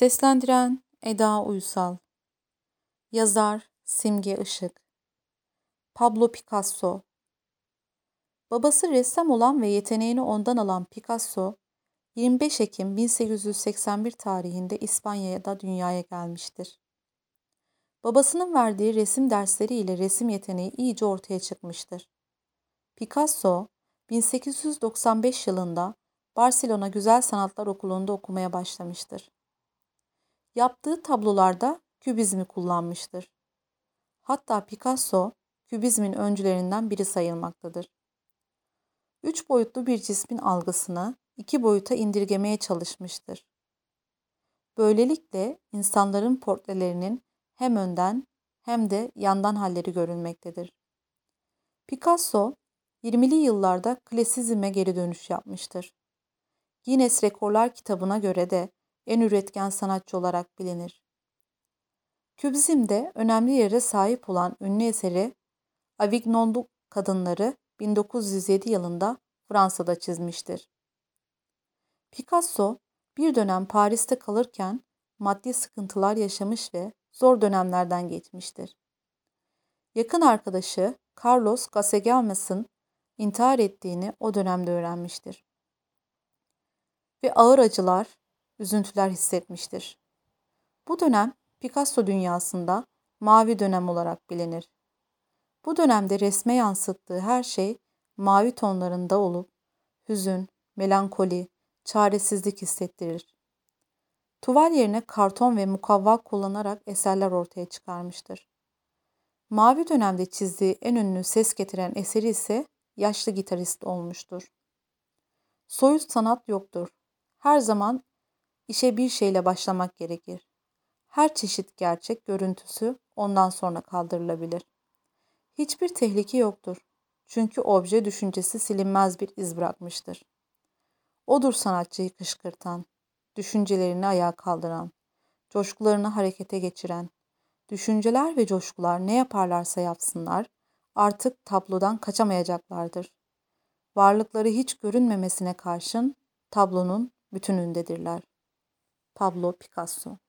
Seslendiren Eda Uysal Yazar Simge Işık Pablo Picasso Babası ressam olan ve yeteneğini ondan alan Picasso, 25 Ekim 1881 tarihinde İspanya'da dünyaya gelmiştir. Babasının verdiği resim dersleri ile resim yeteneği iyice ortaya çıkmıştır. Picasso, 1895 yılında Barcelona Güzel Sanatlar Okulu'nda okumaya başlamıştır. Yaptığı tablolarda kübizmi kullanmıştır. Hatta Picasso, kübizmin öncülerinden biri sayılmaktadır. Üç boyutlu bir cismin algısını iki boyuta indirgemeye çalışmıştır. Böylelikle insanların portrelerinin hem önden hem de yandan halleri görülmektedir. Picasso, 20'li yıllarda klasizme geri dönüş yapmıştır. Guinness Rekorlar kitabına göre de en üretken sanatçı olarak bilinir. Kübizmde önemli yere sahip olan ünlü eseri Avignonlu Kadınları 1907 yılında Fransa'da çizmiştir. Picasso bir dönem Paris'te kalırken maddi sıkıntılar yaşamış ve zor dönemlerden geçmiştir. Yakın arkadaşı Carlos Casagelmas'ın intihar ettiğini o dönemde öğrenmiştir. Ve ağır acılar, üzüntüler hissetmiştir. Bu dönem Picasso dünyasında mavi dönem olarak bilinir. Bu dönemde resme yansıttığı her şey mavi tonlarında olup hüzün, melankoli, çaresizlik hissettirir. Tuval yerine karton ve mukavva kullanarak eserler ortaya çıkarmıştır. Mavi dönemde çizdiği en ünlü ses getiren eseri ise yaşlı gitarist olmuştur. Soyut sanat yoktur. Her zaman işe bir şeyle başlamak gerekir. Her çeşit gerçek görüntüsü ondan sonra kaldırılabilir. Hiçbir tehlike yoktur. Çünkü obje düşüncesi silinmez bir iz bırakmıştır. Odur sanatçıyı kışkırtan, düşüncelerini ayağa kaldıran, coşkularını harekete geçiren. Düşünceler ve coşkular ne yaparlarsa yapsınlar, artık tablodan kaçamayacaklardır. Varlıkları hiç görünmemesine karşın tablonun bütünündedirler. Pablo Picasso